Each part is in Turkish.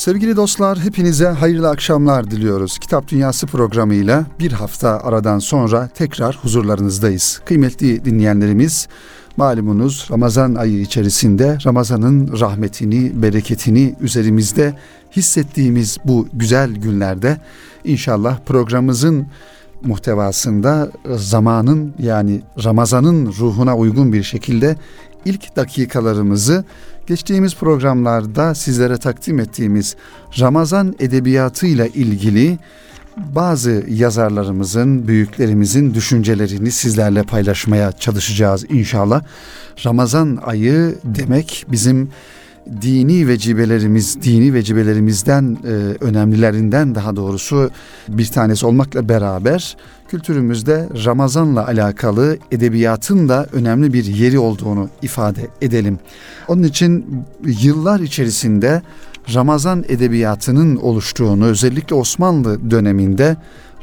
Sevgili dostlar hepinize hayırlı akşamlar diliyoruz. Kitap Dünyası programıyla bir hafta aradan sonra tekrar huzurlarınızdayız. Kıymetli dinleyenlerimiz malumunuz Ramazan ayı içerisinde Ramazan'ın rahmetini, bereketini üzerimizde hissettiğimiz bu güzel günlerde inşallah programımızın muhtevasında zamanın yani Ramazan'ın ruhuna uygun bir şekilde ilk dakikalarımızı geçtiğimiz programlarda sizlere takdim ettiğimiz Ramazan edebiyatıyla ilgili bazı yazarlarımızın, büyüklerimizin düşüncelerini sizlerle paylaşmaya çalışacağız inşallah. Ramazan ayı demek bizim dini vecibelerimiz, dini vecibelerimizden e, önemlilerinden daha doğrusu bir tanesi olmakla beraber kültürümüzde Ramazan'la alakalı edebiyatın da önemli bir yeri olduğunu ifade edelim. Onun için yıllar içerisinde Ramazan edebiyatının oluştuğunu özellikle Osmanlı döneminde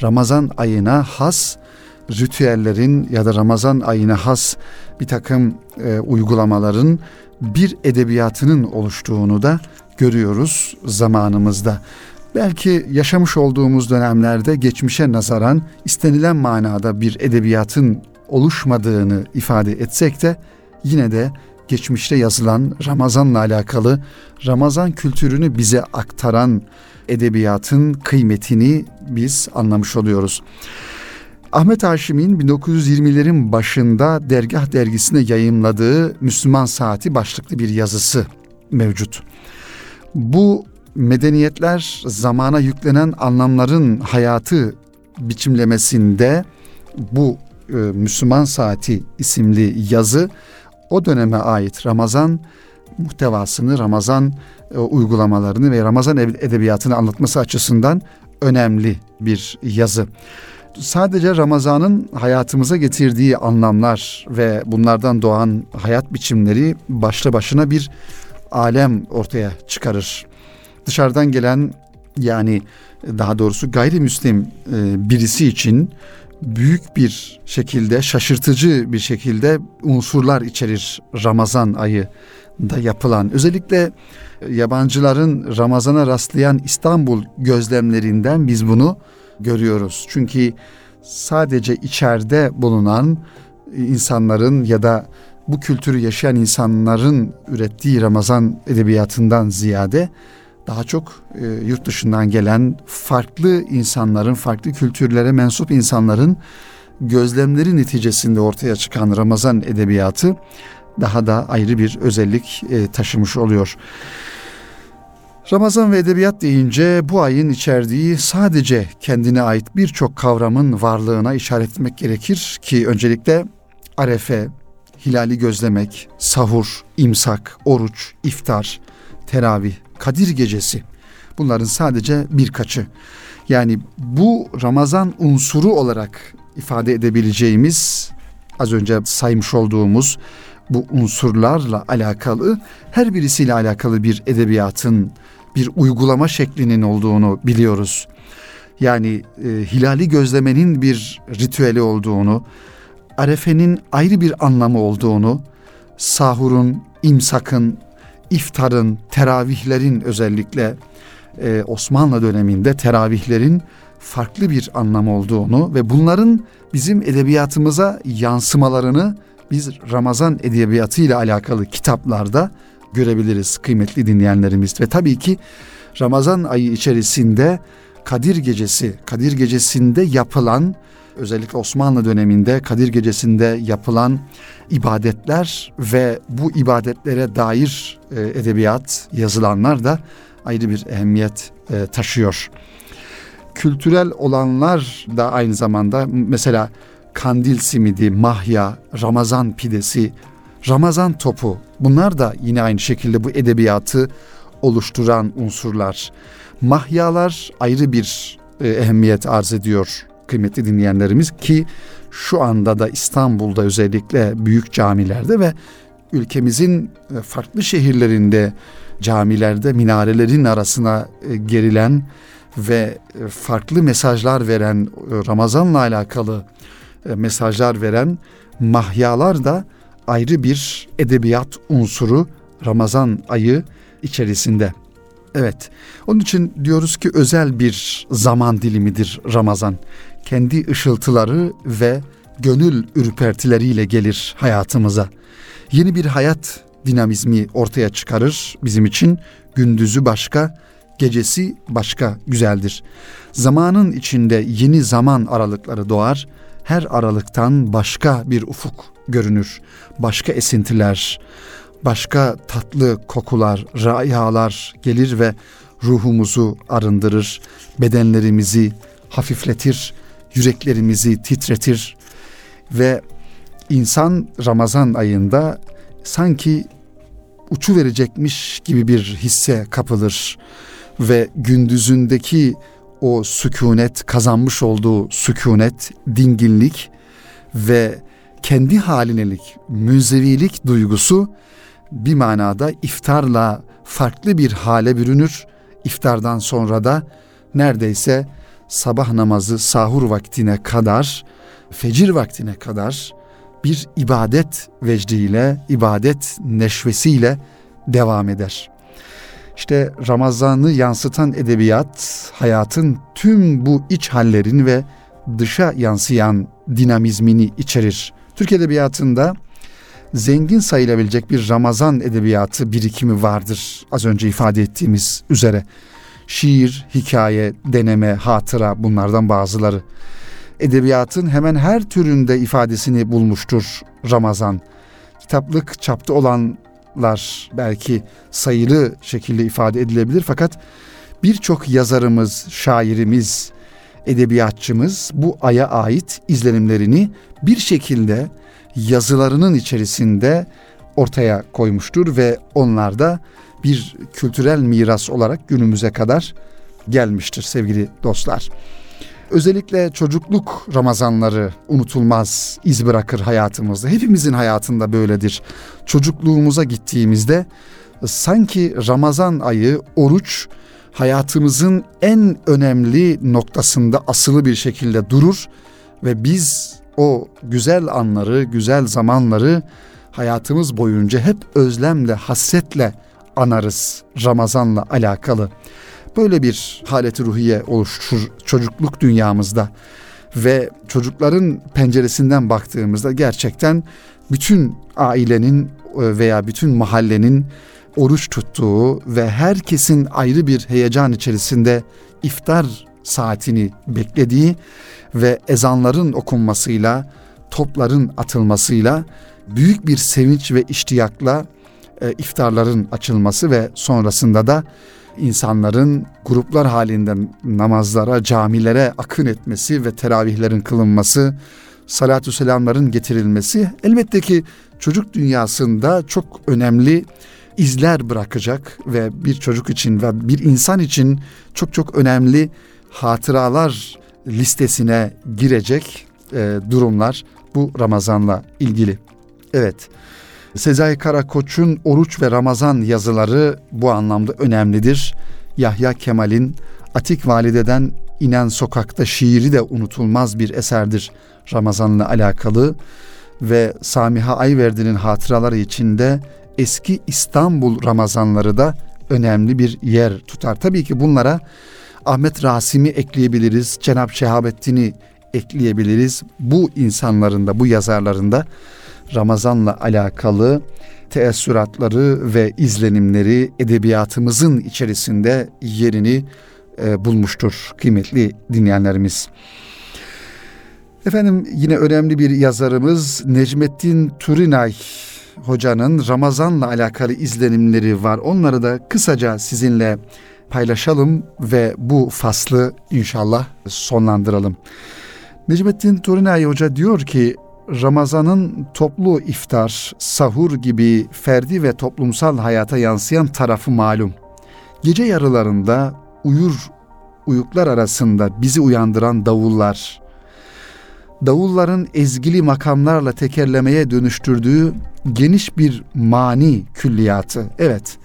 Ramazan ayına has ritüellerin ya da Ramazan ayına has bir takım e, uygulamaların bir edebiyatının oluştuğunu da görüyoruz zamanımızda. Belki yaşamış olduğumuz dönemlerde geçmişe nazaran istenilen manada bir edebiyatın oluşmadığını ifade etsek de yine de geçmişte yazılan Ramazan'la alakalı Ramazan kültürünü bize aktaran edebiyatın kıymetini biz anlamış oluyoruz. Ahmet Haşim'in 1920'lerin başında Dergah dergisinde yayımladığı Müslüman Saati başlıklı bir yazısı mevcut. Bu medeniyetler zamana yüklenen anlamların hayatı biçimlemesinde bu e, Müslüman Saati isimli yazı o döneme ait Ramazan muhtevasını, Ramazan e, uygulamalarını ve Ramazan edebiyatını anlatması açısından önemli bir yazı sadece Ramazan'ın hayatımıza getirdiği anlamlar ve bunlardan doğan hayat biçimleri başlı başına bir alem ortaya çıkarır. Dışarıdan gelen yani daha doğrusu gayrimüslim e, birisi için büyük bir şekilde şaşırtıcı bir şekilde unsurlar içerir Ramazan ayı da yapılan özellikle yabancıların Ramazan'a rastlayan İstanbul gözlemlerinden biz bunu görüyoruz. Çünkü sadece içeride bulunan insanların ya da bu kültürü yaşayan insanların ürettiği Ramazan edebiyatından ziyade daha çok e, yurt dışından gelen farklı insanların, farklı kültürlere mensup insanların gözlemleri neticesinde ortaya çıkan Ramazan edebiyatı daha da ayrı bir özellik e, taşımış oluyor. Ramazan ve edebiyat deyince bu ayın içerdiği sadece kendine ait birçok kavramın varlığına işaret etmek gerekir ki öncelikle arefe, hilali gözlemek, sahur, imsak, oruç, iftar, teravih, Kadir gecesi bunların sadece birkaçı. Yani bu Ramazan unsuru olarak ifade edebileceğimiz az önce saymış olduğumuz bu unsurlarla alakalı her birisiyle alakalı bir edebiyatın bir uygulama şeklinin olduğunu biliyoruz. Yani e, hilali gözlemenin bir ritüeli olduğunu, arefenin ayrı bir anlamı olduğunu, sahurun, imsakın, iftarın, teravihlerin özellikle e, Osmanlı döneminde teravihlerin farklı bir anlamı olduğunu ve bunların bizim edebiyatımıza yansımalarını biz Ramazan edebiyatı ile alakalı kitaplarda görebiliriz kıymetli dinleyenlerimiz. Ve tabii ki Ramazan ayı içerisinde Kadir Gecesi, Kadir Gecesi'nde yapılan özellikle Osmanlı döneminde Kadir Gecesi'nde yapılan ibadetler ve bu ibadetlere dair e, edebiyat yazılanlar da ayrı bir ehemmiyet e, taşıyor. Kültürel olanlar da aynı zamanda mesela kandil simidi, mahya, Ramazan pidesi, Ramazan topu bunlar da yine aynı şekilde bu edebiyatı oluşturan unsurlar. Mahyalar ayrı bir e, ehemmiyet arz ediyor kıymetli dinleyenlerimiz ki şu anda da İstanbul'da özellikle büyük camilerde ve ülkemizin e, farklı şehirlerinde camilerde minarelerin arasına e, gerilen ve e, farklı mesajlar veren Ramazan'la alakalı mesajlar veren mahyalar da ayrı bir edebiyat unsuru Ramazan ayı içerisinde. Evet. Onun için diyoruz ki özel bir zaman dilimidir Ramazan. Kendi ışıltıları ve gönül ürpertileriyle gelir hayatımıza. Yeni bir hayat dinamizmi ortaya çıkarır bizim için. Gündüzü başka, gecesi başka güzeldir. Zamanın içinde yeni zaman aralıkları doğar. Her aralıktan başka bir ufuk görünür. Başka esintiler, başka tatlı kokular, raihalar gelir ve ruhumuzu arındırır, bedenlerimizi hafifletir, yüreklerimizi titretir ve insan Ramazan ayında sanki uçu verecekmiş gibi bir hisse kapılır ve gündüzündeki o sükunet kazanmış olduğu sükunet, dinginlik ve kendi halinelik, münzevilik duygusu bir manada iftarla farklı bir hale bürünür. İftardan sonra da neredeyse sabah namazı sahur vaktine kadar, fecir vaktine kadar bir ibadet vecdiyle, ibadet neşvesiyle devam eder. İşte Ramazan'ı yansıtan edebiyat hayatın tüm bu iç hallerini ve dışa yansıyan dinamizmini içerir. Türk edebiyatında zengin sayılabilecek bir Ramazan edebiyatı birikimi vardır. Az önce ifade ettiğimiz üzere. Şiir, hikaye, deneme, hatıra bunlardan bazıları. Edebiyatın hemen her türünde ifadesini bulmuştur Ramazan. Kitaplık çapta olanlar belki sayılı şekilde ifade edilebilir fakat birçok yazarımız, şairimiz, edebiyatçımız bu aya ait izlenimlerini bir şekilde yazılarının içerisinde ortaya koymuştur ve onlar da bir kültürel miras olarak günümüze kadar gelmiştir sevgili dostlar. Özellikle çocukluk Ramazanları unutulmaz iz bırakır hayatımızda. Hepimizin hayatında böyledir. Çocukluğumuza gittiğimizde sanki Ramazan ayı oruç hayatımızın en önemli noktasında asılı bir şekilde durur ve biz o güzel anları, güzel zamanları hayatımız boyunca hep özlemle, hasretle anarız Ramazan'la alakalı. Böyle bir haleti ruhiye oluştur çocukluk dünyamızda ve çocukların penceresinden baktığımızda gerçekten bütün ailenin e, veya bütün mahallenin oruç tuttuğu ve herkesin ayrı bir heyecan içerisinde iftar saatini beklediği ve ezanların okunmasıyla, topların atılmasıyla büyük bir sevinç ve iştiyakla e, iftarların açılması ve sonrasında da insanların gruplar halinde namazlara, camilere akın etmesi ve teravihlerin kılınması, salatü selamların getirilmesi elbette ki çocuk dünyasında çok önemli izler bırakacak ve bir çocuk için ve bir insan için çok çok önemli hatıralar listesine girecek e, durumlar bu Ramazan'la ilgili. Evet. Sezai Karakoç'un Oruç ve Ramazan yazıları bu anlamda önemlidir. Yahya Kemal'in Atik Valide'den inen sokakta şiiri de unutulmaz bir eserdir Ramazan'la alakalı ve Samiha Ayverdi'nin hatıraları içinde eski İstanbul Ramazanları da önemli bir yer tutar. Tabii ki bunlara Ahmet Rasim'i ekleyebiliriz, Cenab Şehabettin'i ekleyebiliriz. Bu insanların da bu yazarların da Ramazan'la alakalı teessüratları ve izlenimleri edebiyatımızın içerisinde yerini e, bulmuştur kıymetli dinleyenlerimiz. Efendim yine önemli bir yazarımız Necmettin Turinay hocanın Ramazan'la alakalı izlenimleri var. Onları da kısaca sizinle paylaşalım ve bu faslı inşallah sonlandıralım. Necmettin Turinay Hoca diyor ki Ramazan'ın toplu iftar, sahur gibi ferdi ve toplumsal hayata yansıyan tarafı malum. Gece yarılarında uyur uyuklar arasında bizi uyandıran davullar, davulların ezgili makamlarla tekerlemeye dönüştürdüğü geniş bir mani külliyatı. Evet,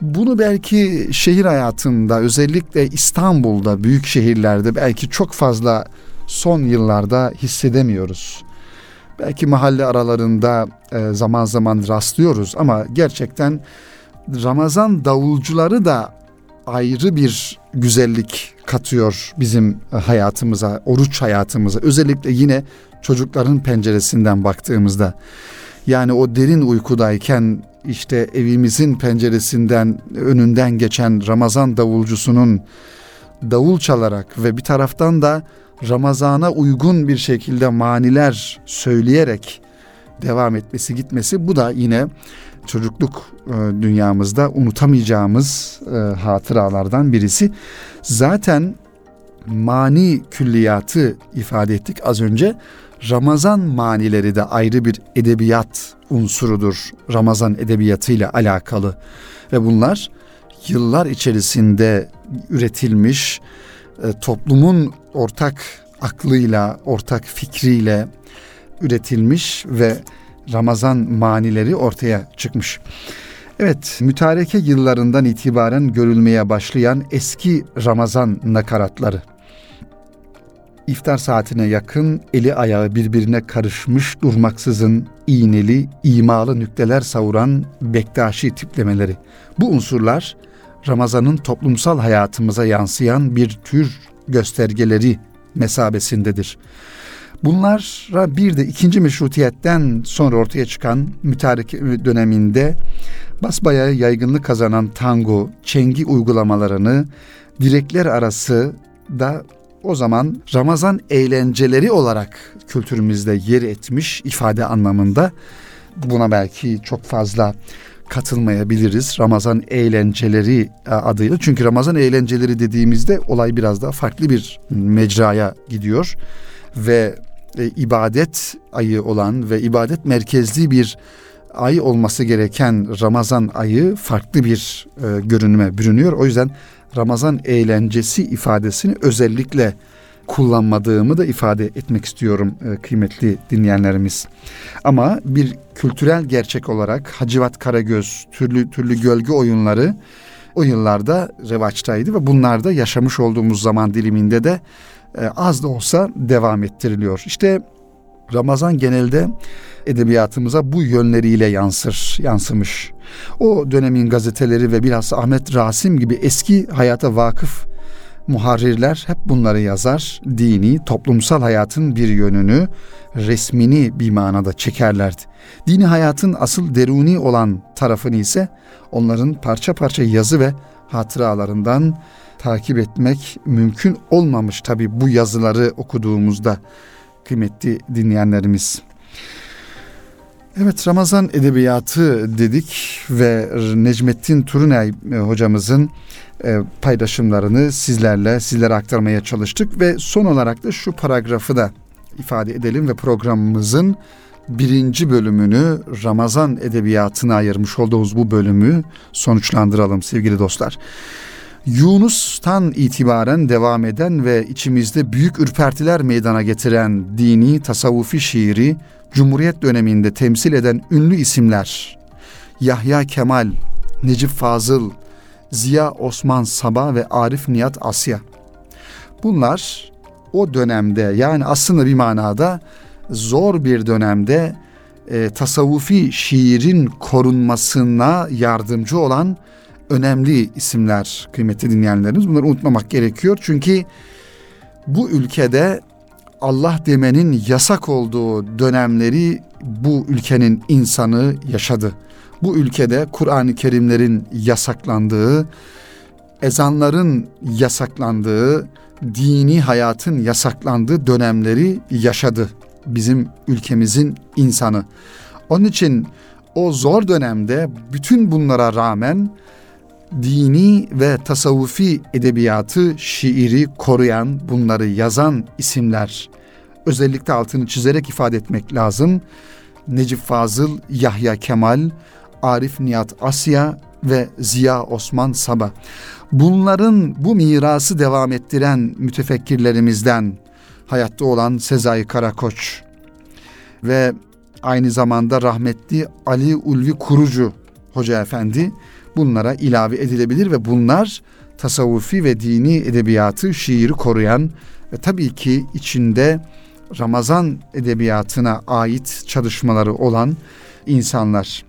bunu belki şehir hayatında özellikle İstanbul'da büyük şehirlerde belki çok fazla son yıllarda hissedemiyoruz. Belki mahalle aralarında e, zaman zaman rastlıyoruz ama gerçekten Ramazan davulcuları da ayrı bir güzellik katıyor bizim hayatımıza, oruç hayatımıza. Özellikle yine çocukların penceresinden baktığımızda. Yani o derin uykudayken işte evimizin penceresinden önünden geçen Ramazan davulcusunun davul çalarak ve bir taraftan da Ramazana uygun bir şekilde maniler söyleyerek devam etmesi gitmesi bu da yine çocukluk e, dünyamızda unutamayacağımız e, hatıralardan birisi. Zaten mani külliyatı ifade ettik az önce. Ramazan manileri de ayrı bir edebiyat unsurudur. Ramazan edebiyatıyla alakalı ve bunlar yıllar içerisinde üretilmiş e, toplumun ortak aklıyla, ortak fikriyle üretilmiş ve Ramazan manileri ortaya çıkmış. Evet, mütareke yıllarından itibaren görülmeye başlayan eski Ramazan nakaratları. İftar saatine yakın eli ayağı birbirine karışmış durmaksızın iğneli, imalı nükteler savuran Bektaşi tiplemeleri. Bu unsurlar Ramazan'ın toplumsal hayatımıza yansıyan bir tür göstergeleri mesabesindedir. Bunlara bir de ikinci meşrutiyetten sonra ortaya çıkan mütareke döneminde basbayağı yaygınlık kazanan tango, çengi uygulamalarını direkler arası da o zaman Ramazan eğlenceleri olarak kültürümüzde yer etmiş ifade anlamında. Buna belki çok fazla katılmayabiliriz. Ramazan eğlenceleri e, adıyla. Çünkü Ramazan eğlenceleri dediğimizde olay biraz daha farklı bir mecraya gidiyor ve e, ibadet ayı olan ve ibadet merkezli bir ay olması gereken Ramazan ayı farklı bir e, görünüme bürünüyor. O yüzden Ramazan eğlencesi ifadesini özellikle kullanmadığımı da ifade etmek istiyorum e, kıymetli dinleyenlerimiz. Ama bir kültürel gerçek olarak Hacivat Karagöz, türlü türlü gölge oyunları o yıllarda revaçtaydı ve bunlarda yaşamış olduğumuz zaman diliminde de az da olsa devam ettiriliyor. İşte Ramazan genelde edebiyatımıza bu yönleriyle yansır, yansımış. O dönemin gazeteleri ve bilhassa Ahmet Rasim gibi eski hayata vakıf muharrirler hep bunları yazar. Dini, toplumsal hayatın bir yönünü, resmini bir manada çekerlerdi. Dini hayatın asıl deruni olan tarafını ise onların parça parça yazı ve hatıralarından takip etmek mümkün olmamış tabi bu yazıları okuduğumuzda kıymetli dinleyenlerimiz. Evet Ramazan edebiyatı dedik ve Necmettin Turunay e, hocamızın e, paylaşımlarını sizlerle sizlere aktarmaya çalıştık ve son olarak da şu paragrafı da ifade edelim ve programımızın birinci bölümünü Ramazan edebiyatına ayırmış olduğumuz bu bölümü sonuçlandıralım sevgili dostlar. Yunus'tan itibaren devam eden ve içimizde büyük ürpertiler meydana getiren dini tasavvufi şiiri Cumhuriyet döneminde temsil eden ünlü isimler Yahya Kemal, Necip Fazıl, Ziya Osman Sabah ve Arif Nihat Asya. Bunlar o dönemde yani aslında bir manada zor bir dönemde e, tasavvufi şiirin korunmasına yardımcı olan önemli isimler kıymetli dinleyenlerimiz. Bunları unutmamak gerekiyor. Çünkü bu ülkede Allah demenin yasak olduğu dönemleri bu ülkenin insanı yaşadı. Bu ülkede Kur'an-ı Kerimlerin yasaklandığı, ezanların yasaklandığı, dini hayatın yasaklandığı dönemleri yaşadı bizim ülkemizin insanı. Onun için o zor dönemde bütün bunlara rağmen dini ve tasavvufi edebiyatı, şiiri koruyan, bunları yazan isimler özellikle altını çizerek ifade etmek lazım. Necip Fazıl, Yahya Kemal, Arif Nihat Asya ve Ziya Osman Saba. Bunların bu mirası devam ettiren mütefekkirlerimizden hayatta olan Sezai Karakoç ve aynı zamanda rahmetli Ali Ulvi Kurucu Hoca Efendi bunlara ilave edilebilir ve bunlar tasavvufi ve dini edebiyatı, şiiri koruyan ve tabii ki içinde Ramazan edebiyatına ait çalışmaları olan insanlar.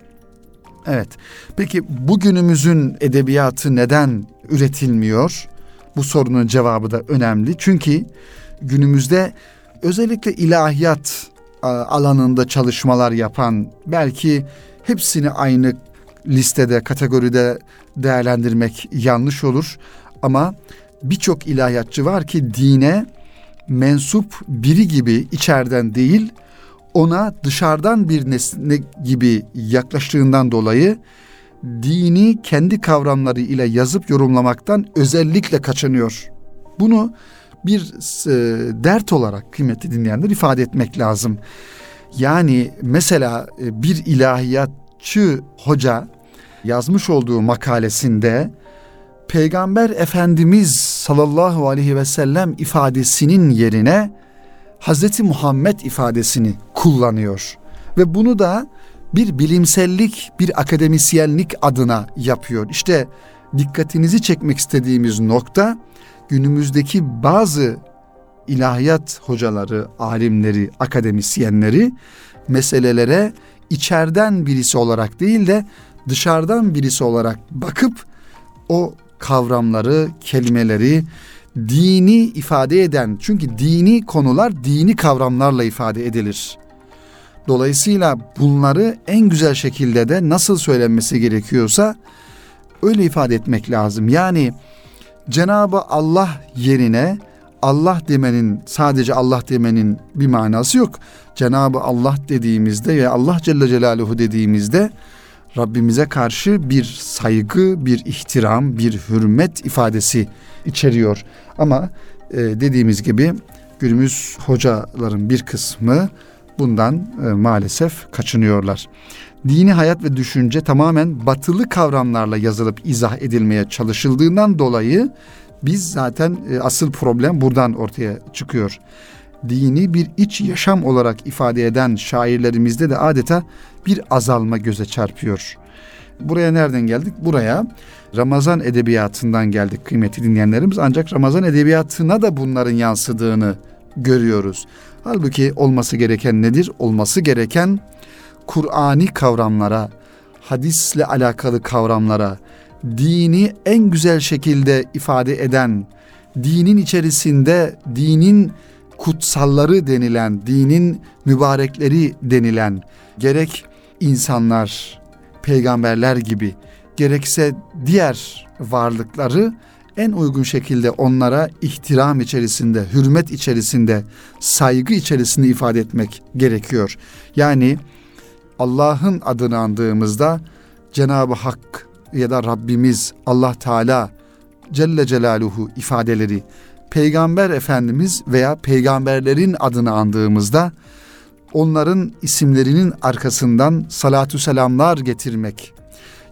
Evet. Peki bugünümüzün edebiyatı neden üretilmiyor? Bu sorunun cevabı da önemli. Çünkü günümüzde özellikle ilahiyat alanında çalışmalar yapan belki hepsini aynı listede, kategoride değerlendirmek yanlış olur. Ama birçok ilahiyatçı var ki dine mensup biri gibi içeriden değil, ona dışarıdan bir nesne gibi yaklaştığından dolayı dini kendi kavramları ile yazıp yorumlamaktan özellikle kaçınıyor. Bunu bir e, dert olarak kıymetli dinleyenler ifade etmek lazım. Yani mesela e, bir ilahiyatçı hoca yazmış olduğu makalesinde Peygamber Efendimiz sallallahu aleyhi ve sellem ifadesinin yerine Hazreti Muhammed ifadesini kullanıyor. Ve bunu da bir bilimsellik, bir akademisyenlik adına yapıyor. İşte dikkatinizi çekmek istediğimiz nokta günümüzdeki bazı ilahiyat hocaları, alimleri, akademisyenleri meselelere içeriden birisi olarak değil de dışarıdan birisi olarak bakıp o kavramları, kelimeleri dini ifade eden çünkü dini konular dini kavramlarla ifade edilir. Dolayısıyla bunları en güzel şekilde de nasıl söylenmesi gerekiyorsa öyle ifade etmek lazım. Yani Cenabı Allah yerine Allah demenin sadece Allah demenin bir manası yok. Cenabı Allah dediğimizde ve Allah Celle Celaluhu dediğimizde Rabbimize karşı bir saygı, bir ihtiram, bir hürmet ifadesi içeriyor. Ama e, dediğimiz gibi günümüz hocaların bir kısmı bundan e, maalesef kaçınıyorlar. Dini hayat ve düşünce tamamen batılı kavramlarla yazılıp izah edilmeye çalışıldığından dolayı biz zaten e, asıl problem buradan ortaya çıkıyor. Dini bir iç yaşam olarak ifade eden şairlerimizde de adeta bir azalma göze çarpıyor. Buraya nereden geldik? Buraya Ramazan edebiyatından geldik kıymetli dinleyenlerimiz. Ancak Ramazan edebiyatına da bunların yansıdığını görüyoruz. Halbuki olması gereken nedir? Olması gereken Kur'ani kavramlara, hadisle alakalı kavramlara, dini en güzel şekilde ifade eden, dinin içerisinde dinin kutsalları denilen, dinin mübarekleri denilen gerek insanlar, peygamberler gibi gerekse diğer varlıkları en uygun şekilde onlara ihtiram içerisinde, hürmet içerisinde, saygı içerisinde ifade etmek gerekiyor. Yani Allah'ın adını andığımızda Cenab-ı Hak ya da Rabbimiz Allah Teala Celle Celaluhu ifadeleri Peygamber Efendimiz veya peygamberlerin adını andığımızda onların isimlerinin arkasından salatü selamlar getirmek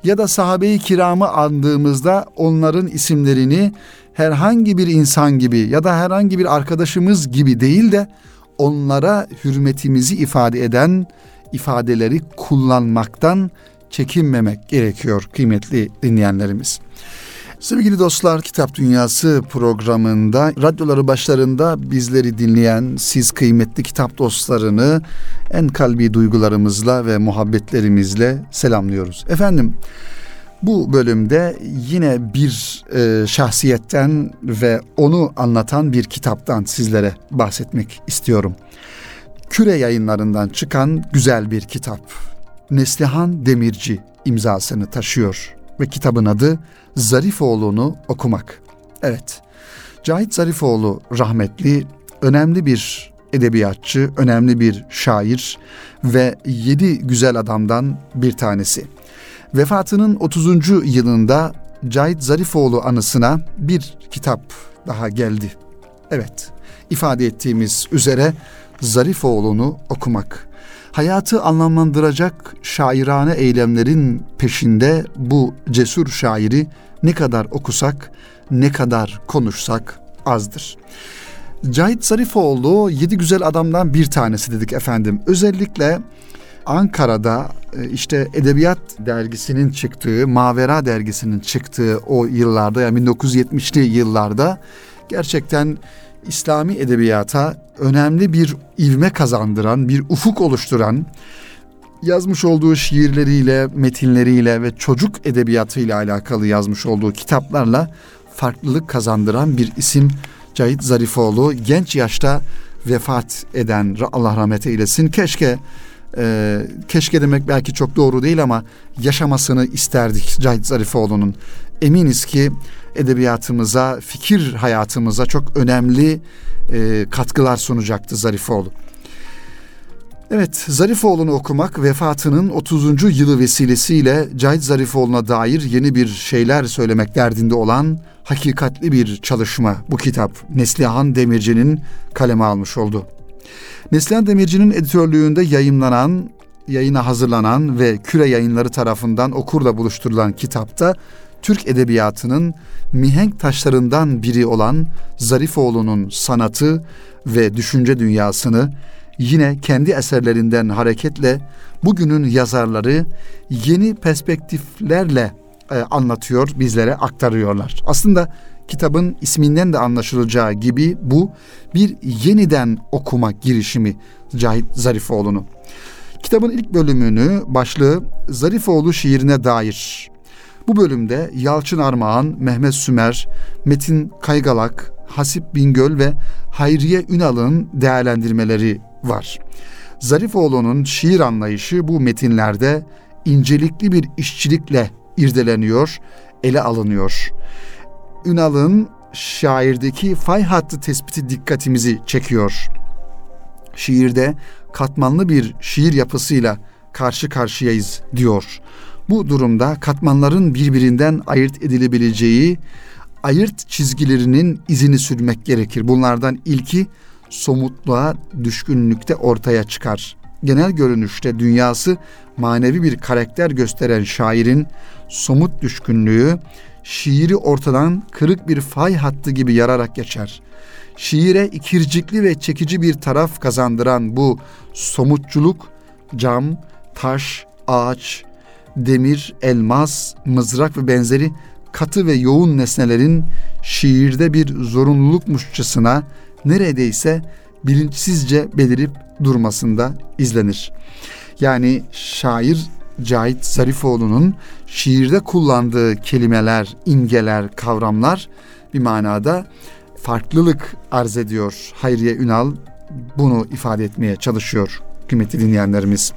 ya da sahabe-i kiramı andığımızda onların isimlerini herhangi bir insan gibi ya da herhangi bir arkadaşımız gibi değil de onlara hürmetimizi ifade eden ifadeleri kullanmaktan çekinmemek gerekiyor kıymetli dinleyenlerimiz. Sevgili dostlar Kitap Dünyası programında radyoları başlarında bizleri dinleyen siz kıymetli kitap dostlarını en kalbi duygularımızla ve muhabbetlerimizle selamlıyoruz. Efendim bu bölümde yine bir e, şahsiyetten ve onu anlatan bir kitaptan sizlere bahsetmek istiyorum. Küre yayınlarından çıkan güzel bir kitap. Neslihan Demirci imzasını taşıyor ve kitabın adı Zarifoğlu'nu okumak. Evet, Cahit Zarifoğlu rahmetli önemli bir edebiyatçı, önemli bir şair ve yedi güzel adamdan bir tanesi. Vefatının 30. yılında Cahit Zarifoğlu anısına bir kitap daha geldi. Evet, ifade ettiğimiz üzere Zarifoğlu'nu okumak hayatı anlamlandıracak şairane eylemlerin peşinde bu cesur şairi ne kadar okusak, ne kadar konuşsak azdır. Cahit Zarifoğlu yedi güzel adamdan bir tanesi dedik efendim. Özellikle Ankara'da e, işte Edebiyat dergisinin çıktığı, Mavera dergisinin çıktığı o yıllarda yani 1970'li yıllarda gerçekten İslami edebiyata önemli bir ivme kazandıran, bir ufuk oluşturan, yazmış olduğu şiirleriyle, metinleriyle ve çocuk edebiyatıyla alakalı yazmış olduğu kitaplarla farklılık kazandıran bir isim Cahit Zarifoğlu genç yaşta vefat eden Allah rahmet eylesin. Keşke e, keşke demek belki çok doğru değil ama yaşamasını isterdik Cahit Zarifoğlu'nun. Eminiz ki edebiyatımıza, fikir hayatımıza çok önemli e, katkılar sunacaktı Zarifoğlu. Evet, Zarifoğlu'nu okumak vefatının 30. yılı vesilesiyle Cahit Zarifoğlu'na dair yeni bir şeyler söylemek derdinde olan hakikatli bir çalışma bu kitap. Neslihan Demirci'nin kaleme almış oldu. Neslihan Demirci'nin editörlüğünde yayınlanan, yayına hazırlanan ve küre yayınları tarafından okurla buluşturulan kitapta Türk edebiyatının mihenk taşlarından biri olan Zarifoğlu'nun sanatı ve düşünce dünyasını yine kendi eserlerinden hareketle bugünün yazarları yeni perspektiflerle e, anlatıyor, bizlere aktarıyorlar. Aslında kitabın isminden de anlaşılacağı gibi bu bir yeniden okuma girişimi Cahit Zarifoğlu'nu. Kitabın ilk bölümünü başlığı Zarifoğlu şiirine dair. Bu bölümde Yalçın Armağan, Mehmet Sümer, Metin Kaygalak, Hasip Bingöl ve Hayriye Ünal'ın değerlendirmeleri var. Zarifoğlu'nun şiir anlayışı bu metinlerde incelikli bir işçilikle irdeleniyor, ele alınıyor. Ünal'ın şairdeki fay hattı tespiti dikkatimizi çekiyor. Şiirde katmanlı bir şiir yapısıyla karşı karşıyayız diyor. Bu durumda katmanların birbirinden ayırt edilebileceği ayırt çizgilerinin izini sürmek gerekir. Bunlardan ilki somutluğa düşkünlükte ortaya çıkar. Genel görünüşte dünyası manevi bir karakter gösteren şairin somut düşkünlüğü şiiri ortadan kırık bir fay hattı gibi yararak geçer. Şiire ikircikli ve çekici bir taraf kazandıran bu somutçuluk cam, taş, ağaç, demir, elmas, mızrak ve benzeri katı ve yoğun nesnelerin şiirde bir zorunlulukmuşçasına neredeyse bilinçsizce belirip durmasında izlenir. Yani şair Cahit Zarifoğlu'nun şiirde kullandığı kelimeler, imgeler, kavramlar bir manada farklılık arz ediyor. Hayriye Ünal bunu ifade etmeye çalışıyor kıymetli dinleyenlerimiz.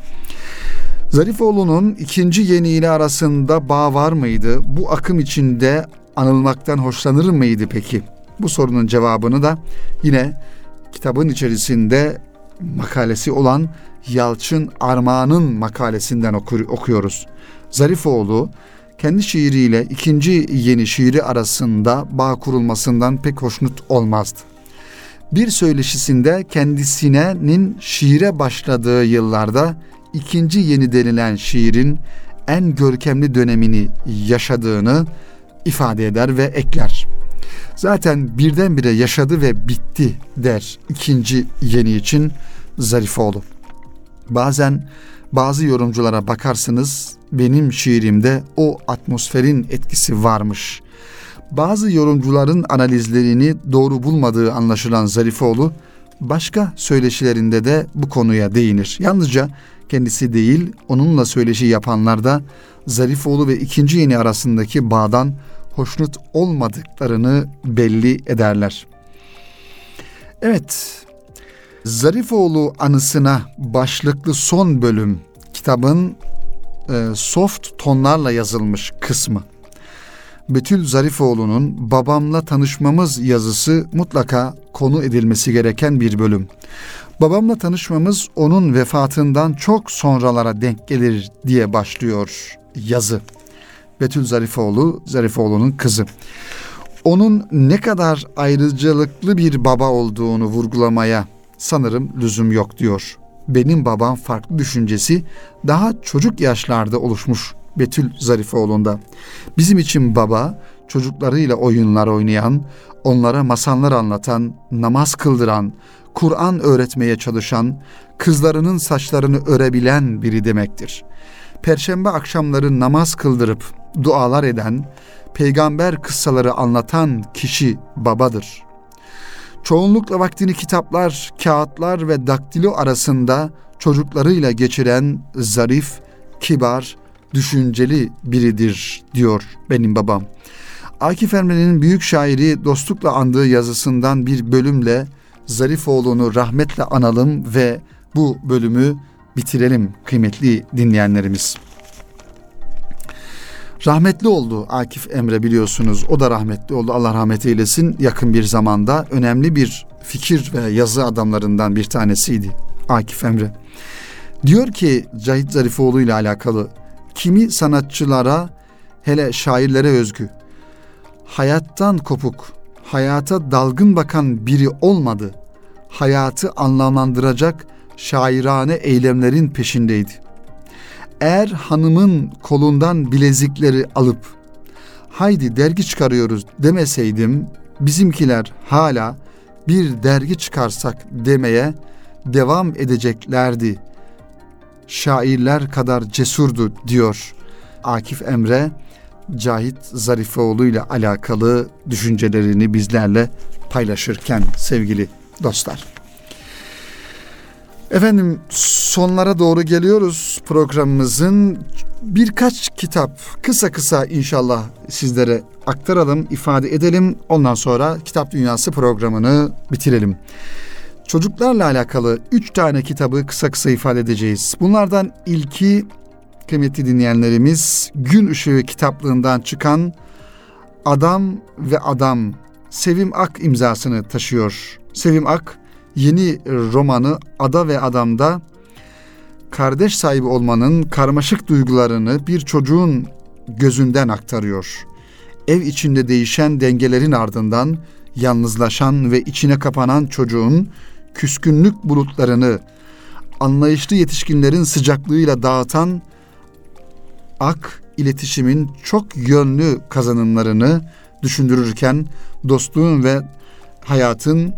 Zarifoğlu'nun ikinci yeni ile arasında bağ var mıydı? Bu akım içinde anılmaktan hoşlanır mıydı peki? Bu sorunun cevabını da yine kitabın içerisinde makalesi olan Yalçın Armağan'ın makalesinden okur, okuyoruz. Zarifoğlu kendi şiiriyle ikinci yeni şiiri arasında bağ kurulmasından pek hoşnut olmazdı. Bir söyleşisinde kendisinin şiire başladığı yıllarda ikinci yeni denilen şiirin en görkemli dönemini yaşadığını ifade eder ve ekler. Zaten birdenbire yaşadı ve bitti der ikinci yeni için Zarifoğlu. Bazen bazı yorumculara bakarsınız benim şiirimde o atmosferin etkisi varmış. Bazı yorumcuların analizlerini doğru bulmadığı anlaşılan Zarifoğlu başka söyleşilerinde de bu konuya değinir. Yalnızca kendisi değil onunla söyleşi yapanlar da Zarifoğlu ve ikinci yeni arasındaki bağdan hoşnut olmadıklarını belli ederler. Evet, Zarifoğlu anısına başlıklı son bölüm kitabın e, soft tonlarla yazılmış kısmı. Betül Zarifoğlu'nun babamla tanışmamız yazısı mutlaka konu edilmesi gereken bir bölüm. Babamla tanışmamız onun vefatından çok sonralara denk gelir diye başlıyor yazı. Betül Zarifoğlu, Zarifoğlu'nun kızı. Onun ne kadar ayrıcalıklı bir baba olduğunu vurgulamaya sanırım lüzum yok diyor. Benim babam farklı düşüncesi daha çocuk yaşlarda oluşmuş Betül Zarifoğlu'nda. Bizim için baba çocuklarıyla oyunlar oynayan, onlara masallar anlatan, namaz kıldıran, Kur'an öğretmeye çalışan, kızlarının saçlarını örebilen biri demektir. Perşembe akşamları namaz kıldırıp dualar eden, peygamber kıssaları anlatan kişi babadır. Çoğunlukla vaktini kitaplar, kağıtlar ve daktilo arasında çocuklarıyla geçiren zarif, kibar, düşünceli biridir diyor benim babam. Akif Emre'nin büyük şairi dostlukla andığı yazısından bir bölümle Zarifoğlu'nu rahmetle analım ve bu bölümü bitirelim kıymetli dinleyenlerimiz. Rahmetli oldu Akif Emre biliyorsunuz. O da rahmetli oldu. Allah rahmet eylesin. Yakın bir zamanda önemli bir fikir ve yazı adamlarından bir tanesiydi Akif Emre. Diyor ki Cahit Zarifoğlu ile alakalı kimi sanatçılara hele şairlere özgü hayattan kopuk, hayata dalgın bakan biri olmadı. Hayatı anlamlandıracak şairane eylemlerin peşindeydi. Eğer hanımın kolundan bilezikleri alıp haydi dergi çıkarıyoruz demeseydim bizimkiler hala bir dergi çıkarsak demeye devam edeceklerdi. Şairler kadar cesurdu diyor Akif Emre Cahit Zarifeoğlu ile alakalı düşüncelerini bizlerle paylaşırken sevgili dostlar. Efendim sonlara doğru geliyoruz programımızın. Birkaç kitap kısa kısa inşallah sizlere aktaralım, ifade edelim. Ondan sonra Kitap Dünyası programını bitirelim. Çocuklarla alakalı üç tane kitabı kısa kısa ifade edeceğiz. Bunlardan ilki kıymetli dinleyenlerimiz Gün Işığı kitaplığından çıkan Adam ve Adam Sevim Ak imzasını taşıyor. Sevim Ak yeni romanı Ada ve Adam'da kardeş sahibi olmanın karmaşık duygularını bir çocuğun gözünden aktarıyor. Ev içinde değişen dengelerin ardından yalnızlaşan ve içine kapanan çocuğun küskünlük bulutlarını anlayışlı yetişkinlerin sıcaklığıyla dağıtan ak iletişimin çok yönlü kazanımlarını düşündürürken dostluğun ve hayatın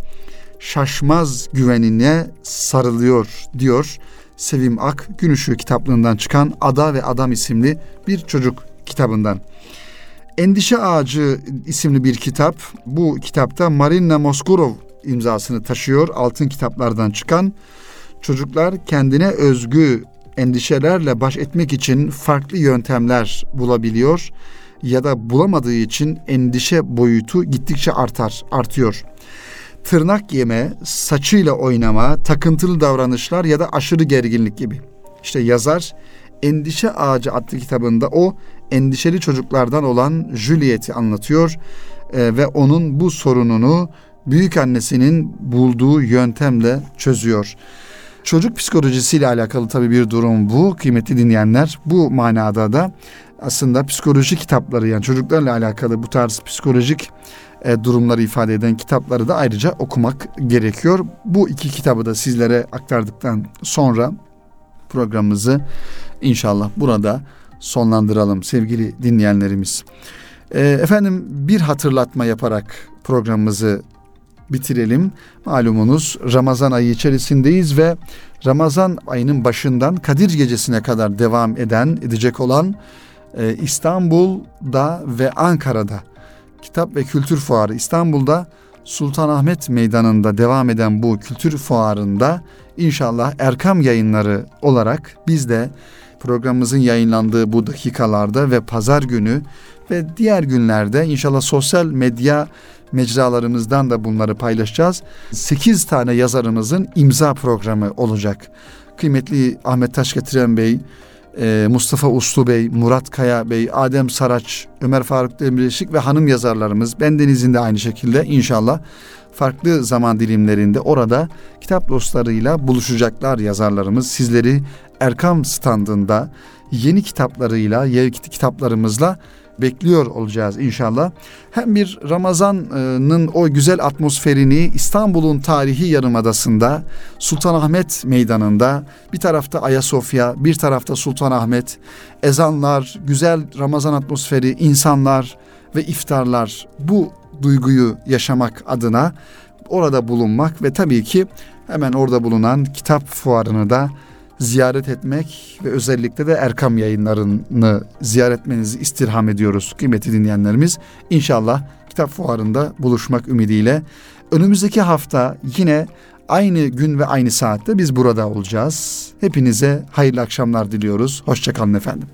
şaşmaz güvenine sarılıyor diyor Sevim Ak Gün Işığı kitaplığından çıkan Ada ve Adam isimli bir çocuk kitabından. Endişe Ağacı isimli bir kitap. Bu kitapta Marina Moskurov imzasını taşıyor. Altın kitaplardan çıkan çocuklar kendine özgü endişelerle baş etmek için farklı yöntemler bulabiliyor ya da bulamadığı için endişe boyutu gittikçe artar, artıyor. Tırnak yeme, saçıyla oynama, takıntılı davranışlar ya da aşırı gerginlik gibi. İşte yazar Endişe Ağacı adlı kitabında o endişeli çocuklardan olan Juliet'i anlatıyor e, ve onun bu sorununu büyük annesinin bulduğu yöntemle çözüyor. Çocuk psikolojisiyle alakalı tabii bir durum bu kıymetli dinleyenler. Bu manada da aslında psikoloji kitapları yani çocuklarla alakalı bu tarz psikolojik e, durumları ifade eden kitapları da ayrıca okumak gerekiyor. Bu iki kitabı da sizlere aktardıktan sonra programımızı inşallah burada sonlandıralım sevgili dinleyenlerimiz. E, efendim bir hatırlatma yaparak programımızı bitirelim. Malumunuz Ramazan ayı içerisindeyiz ve Ramazan ayının başından Kadir gecesine kadar devam eden, edecek olan e, İstanbul'da ve Ankara'da Kitap ve Kültür Fuarı İstanbul'da Sultanahmet Meydanı'nda devam eden bu kültür fuarında inşallah Erkam yayınları olarak biz de programımızın yayınlandığı bu dakikalarda ve pazar günü ve diğer günlerde inşallah sosyal medya mecralarımızdan da bunları paylaşacağız. 8 tane yazarımızın imza programı olacak. Kıymetli Ahmet Taşgetiren Bey, e, Mustafa Uslu Bey, Murat Kaya Bey, Adem Saraç, Ömer Faruk Demirişik ve hanım yazarlarımız bendenizin de aynı şekilde inşallah farklı zaman dilimlerinde orada kitap dostlarıyla buluşacaklar yazarlarımız. Sizleri Erkam standında yeni kitaplarıyla, yeni kitaplarımızla bekliyor olacağız inşallah. Hem bir Ramazan'ın o güzel atmosferini İstanbul'un tarihi yarımadasında Sultanahmet Meydanı'nda bir tarafta Ayasofya, bir tarafta Sultanahmet, ezanlar, güzel Ramazan atmosferi, insanlar ve iftarlar bu duyguyu yaşamak adına orada bulunmak ve tabii ki hemen orada bulunan kitap fuarını da ziyaret etmek ve özellikle de Erkam yayınlarını ziyaret etmenizi istirham ediyoruz kıymetli dinleyenlerimiz. İnşallah kitap fuarında buluşmak ümidiyle Önümüzdeki hafta yine aynı gün ve aynı saatte biz burada olacağız. Hepinize hayırlı akşamlar diliyoruz. Hoşçakalın efendim.